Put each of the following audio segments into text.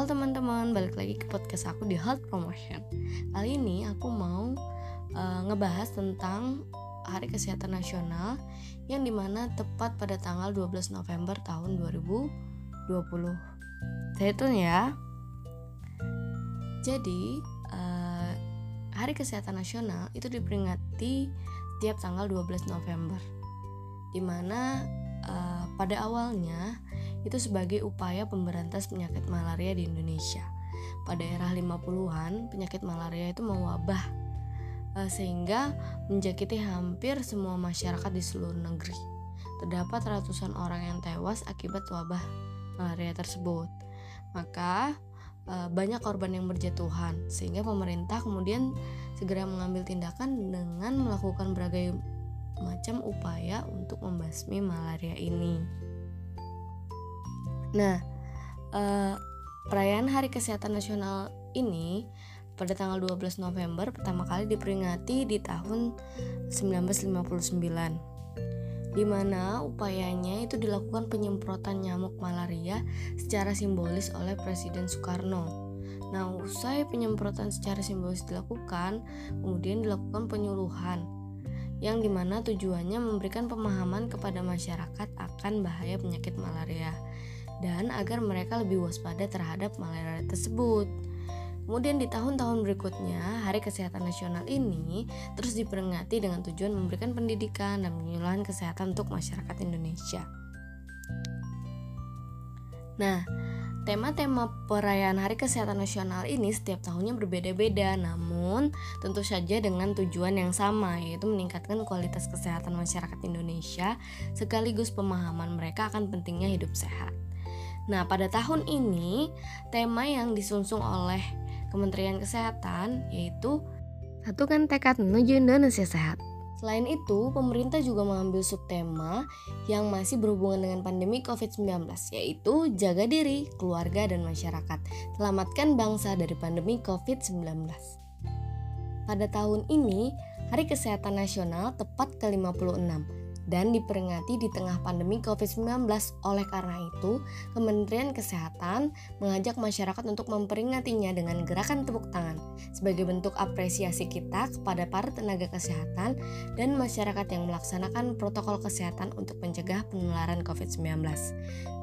Halo teman-teman, balik lagi ke podcast aku di Health Promotion. Kali ini aku mau uh, ngebahas tentang Hari Kesehatan Nasional yang di mana tepat pada tanggal 12 November tahun 2020. Stay tune ya. Jadi, uh, Hari Kesehatan Nasional itu diperingati setiap tanggal 12 November. Di mana uh, pada awalnya itu sebagai upaya pemberantas penyakit malaria di Indonesia. Pada era 50-an, penyakit malaria itu mewabah eh, sehingga menjakiti hampir semua masyarakat di seluruh negeri. Terdapat ratusan orang yang tewas akibat wabah malaria tersebut. Maka eh, banyak korban yang berjatuhan sehingga pemerintah kemudian segera mengambil tindakan dengan melakukan berbagai macam upaya untuk membasmi malaria ini. Nah, uh, perayaan Hari Kesehatan Nasional ini pada tanggal 12 November pertama kali diperingati di tahun 1959 di mana upayanya itu dilakukan penyemprotan nyamuk malaria secara simbolis oleh Presiden Soekarno. Nah, usai penyemprotan secara simbolis dilakukan, kemudian dilakukan penyuluhan yang di mana tujuannya memberikan pemahaman kepada masyarakat akan bahaya penyakit malaria dan agar mereka lebih waspada terhadap malaria tersebut. Kemudian di tahun-tahun berikutnya, Hari Kesehatan Nasional ini terus diperingati dengan tujuan memberikan pendidikan dan penyuluhan kesehatan untuk masyarakat Indonesia. Nah, tema-tema perayaan Hari Kesehatan Nasional ini setiap tahunnya berbeda-beda, namun tentu saja dengan tujuan yang sama, yaitu meningkatkan kualitas kesehatan masyarakat Indonesia sekaligus pemahaman mereka akan pentingnya hidup sehat. Nah, pada tahun ini tema yang disunsung oleh Kementerian Kesehatan yaitu satukan tekad menuju Indonesia sehat. Selain itu, pemerintah juga mengambil subtema yang masih berhubungan dengan pandemi COVID-19, yaitu jaga diri, keluarga, dan masyarakat. Selamatkan bangsa dari pandemi COVID-19. Pada tahun ini, Hari Kesehatan Nasional tepat ke-56 dan diperingati di tengah pandemi COVID-19. Oleh karena itu, Kementerian Kesehatan mengajak masyarakat untuk memperingatinya dengan gerakan tepuk tangan sebagai bentuk apresiasi kita kepada para tenaga kesehatan dan masyarakat yang melaksanakan protokol kesehatan untuk mencegah penularan COVID-19.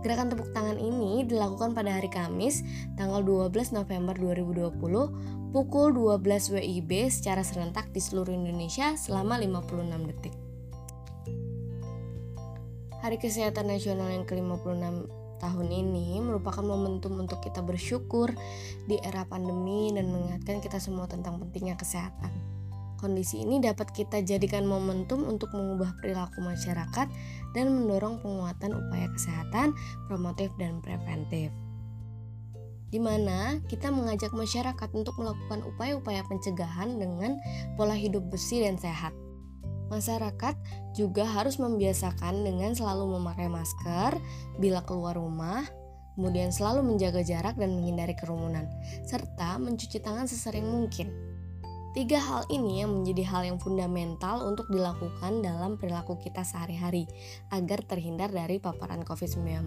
Gerakan tepuk tangan ini dilakukan pada hari Kamis, tanggal 12 November 2020, pukul 12 WIB secara serentak di seluruh Indonesia selama 56 detik. Hari Kesehatan Nasional yang ke-56 tahun ini merupakan momentum untuk kita bersyukur di era pandemi dan mengingatkan kita semua tentang pentingnya kesehatan. Kondisi ini dapat kita jadikan momentum untuk mengubah perilaku masyarakat dan mendorong penguatan upaya kesehatan promotif dan preventif. Di mana kita mengajak masyarakat untuk melakukan upaya-upaya pencegahan dengan pola hidup bersih dan sehat Masyarakat juga harus membiasakan dengan selalu memakai masker bila keluar rumah, kemudian selalu menjaga jarak dan menghindari kerumunan, serta mencuci tangan sesering mungkin. Tiga hal ini yang menjadi hal yang fundamental untuk dilakukan dalam perilaku kita sehari-hari agar terhindar dari paparan COVID-19.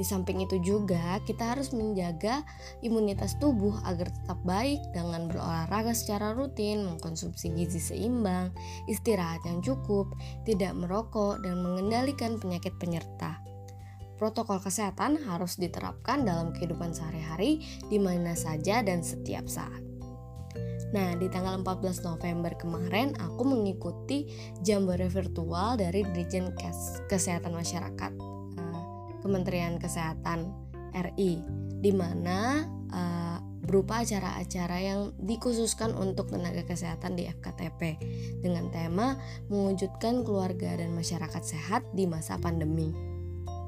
Di samping itu juga kita harus menjaga imunitas tubuh agar tetap baik dengan berolahraga secara rutin, mengkonsumsi gizi seimbang, istirahat yang cukup, tidak merokok, dan mengendalikan penyakit penyerta. Protokol kesehatan harus diterapkan dalam kehidupan sehari-hari di mana saja dan setiap saat. Nah, di tanggal 14 November kemarin aku mengikuti jambore virtual dari Dirjen Kesehatan Masyarakat uh, Kementerian Kesehatan RI di mana uh, berupa acara-acara yang dikhususkan untuk tenaga kesehatan di FKTP dengan tema mewujudkan keluarga dan masyarakat sehat di masa pandemi.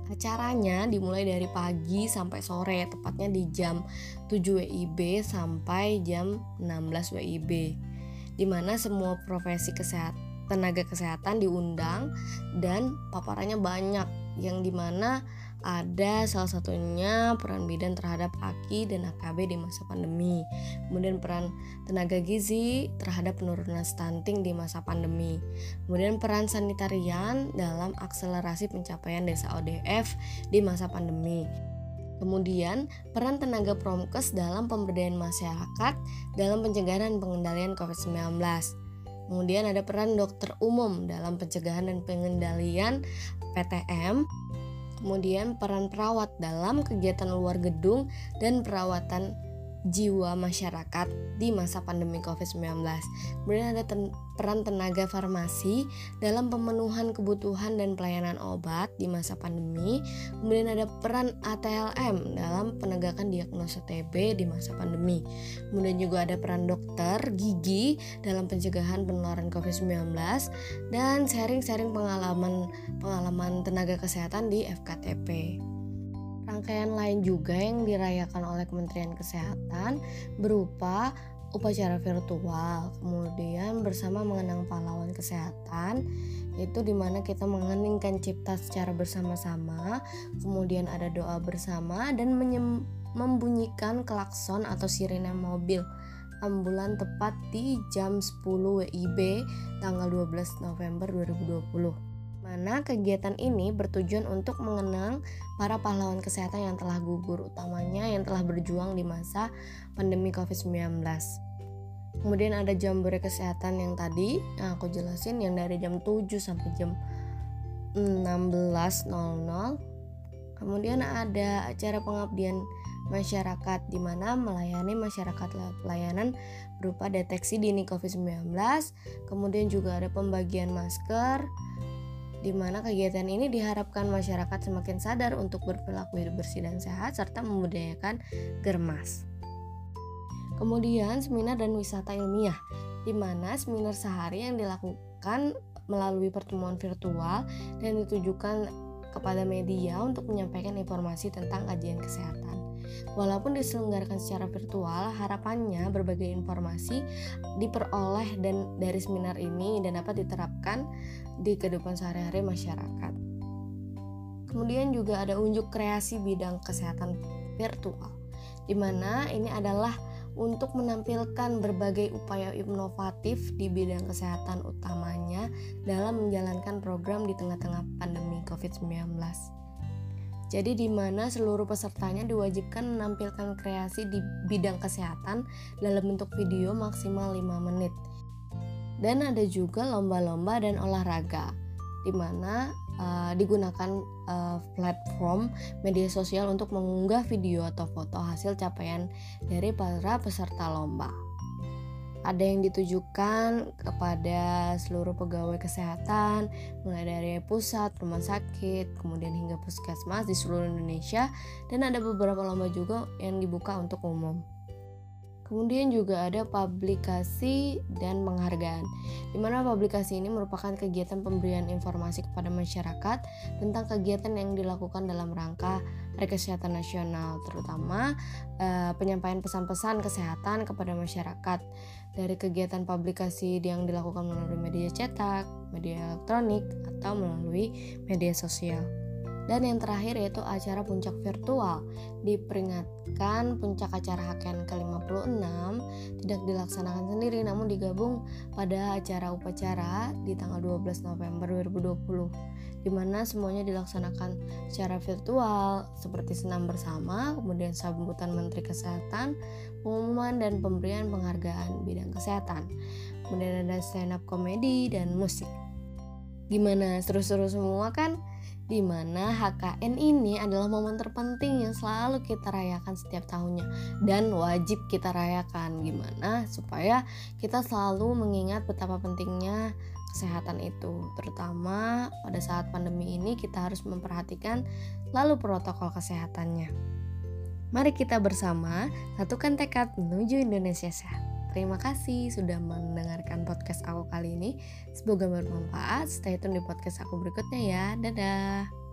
Acaranya dimulai dari pagi sampai sore, tepatnya di jam 7 WIB sampai jam 16 WIB. Di mana semua profesi kesehatan tenaga kesehatan diundang dan paparannya banyak yang di mana ada salah satunya peran bidan terhadap AKI dan AKB di masa pandemi. Kemudian peran tenaga gizi terhadap penurunan stunting di masa pandemi. Kemudian peran sanitarian dalam akselerasi pencapaian desa ODF di masa pandemi. Kemudian, peran tenaga promkes dalam pemberdayaan masyarakat dalam pencegahan dan pengendalian COVID-19. Kemudian ada peran dokter umum dalam pencegahan dan pengendalian PTM. Kemudian peran perawat dalam kegiatan luar gedung dan perawatan jiwa masyarakat di masa pandemi COVID-19. Kemudian ada ten peran tenaga farmasi dalam pemenuhan kebutuhan dan pelayanan obat di masa pandemi. Kemudian ada peran ATLM dalam penegakan diagnosa TB di masa pandemi. Kemudian juga ada peran dokter gigi dalam pencegahan penularan COVID-19 dan sharing-sharing pengalaman pengalaman tenaga kesehatan di FKTP. Rangkaian lain juga yang dirayakan oleh Kementerian Kesehatan berupa upacara virtual, kemudian bersama mengenang pahlawan kesehatan, itu di mana kita mengeningkan cipta secara bersama-sama, kemudian ada doa bersama dan membunyikan klakson atau sirine mobil. Ambulan tepat di jam 10 WIB tanggal 12 November 2020 mana kegiatan ini bertujuan untuk mengenang para pahlawan kesehatan yang telah gugur, utamanya yang telah berjuang di masa pandemi COVID-19. Kemudian ada jambore kesehatan yang tadi yang aku jelasin yang dari jam 7 sampai jam 16.00. Kemudian ada acara pengabdian masyarakat di mana melayani masyarakat lewat pelayanan berupa deteksi dini COVID-19, kemudian juga ada pembagian masker, di mana kegiatan ini diharapkan masyarakat semakin sadar untuk berperilaku hidup bersih dan sehat serta membudayakan germas. Kemudian seminar dan wisata ilmiah, di mana seminar sehari yang dilakukan melalui pertemuan virtual dan ditujukan kepada media untuk menyampaikan informasi tentang kajian kesehatan. Walaupun diselenggarakan secara virtual, harapannya berbagai informasi diperoleh dan dari seminar ini dan dapat diterapkan di kehidupan sehari-hari masyarakat. Kemudian juga ada unjuk kreasi bidang kesehatan virtual, di mana ini adalah untuk menampilkan berbagai upaya inovatif di bidang kesehatan utamanya dalam menjalankan program di tengah-tengah pandemi COVID-19. Jadi di mana seluruh pesertanya diwajibkan menampilkan kreasi di bidang kesehatan dalam bentuk video maksimal 5 menit. Dan ada juga lomba-lomba dan olahraga di mana uh, digunakan uh, platform media sosial untuk mengunggah video atau foto hasil capaian dari para peserta lomba ada yang ditujukan kepada seluruh pegawai kesehatan mulai dari pusat, rumah sakit, kemudian hingga puskesmas di seluruh Indonesia dan ada beberapa lomba juga yang dibuka untuk umum. Kemudian juga ada publikasi dan penghargaan, di mana publikasi ini merupakan kegiatan pemberian informasi kepada masyarakat tentang kegiatan yang dilakukan dalam rangka Hari Kesehatan Nasional, terutama eh, penyampaian pesan-pesan kesehatan kepada masyarakat dari kegiatan publikasi yang dilakukan melalui media cetak, media elektronik, atau melalui media sosial. Dan yang terakhir yaitu acara puncak virtual. Diperingatkan puncak acara HKN ke-56 tidak dilaksanakan sendiri namun digabung pada acara upacara di tanggal 12 November 2020 di mana semuanya dilaksanakan secara virtual seperti senam bersama, kemudian sambutan Menteri Kesehatan, pengumuman dan pemberian penghargaan bidang kesehatan. Kemudian ada stand up komedi dan musik. Gimana seru-seru semua kan? Di mana HKN ini adalah momen terpenting yang selalu kita rayakan setiap tahunnya dan wajib kita rayakan. Gimana? Supaya kita selalu mengingat betapa pentingnya kesehatan itu. Terutama pada saat pandemi ini kita harus memperhatikan lalu protokol kesehatannya. Mari kita bersama satukan tekad menuju Indonesia sehat Terima kasih sudah mendengarkan podcast aku kali ini. Semoga bermanfaat. Stay tune di podcast aku berikutnya ya. Dadah.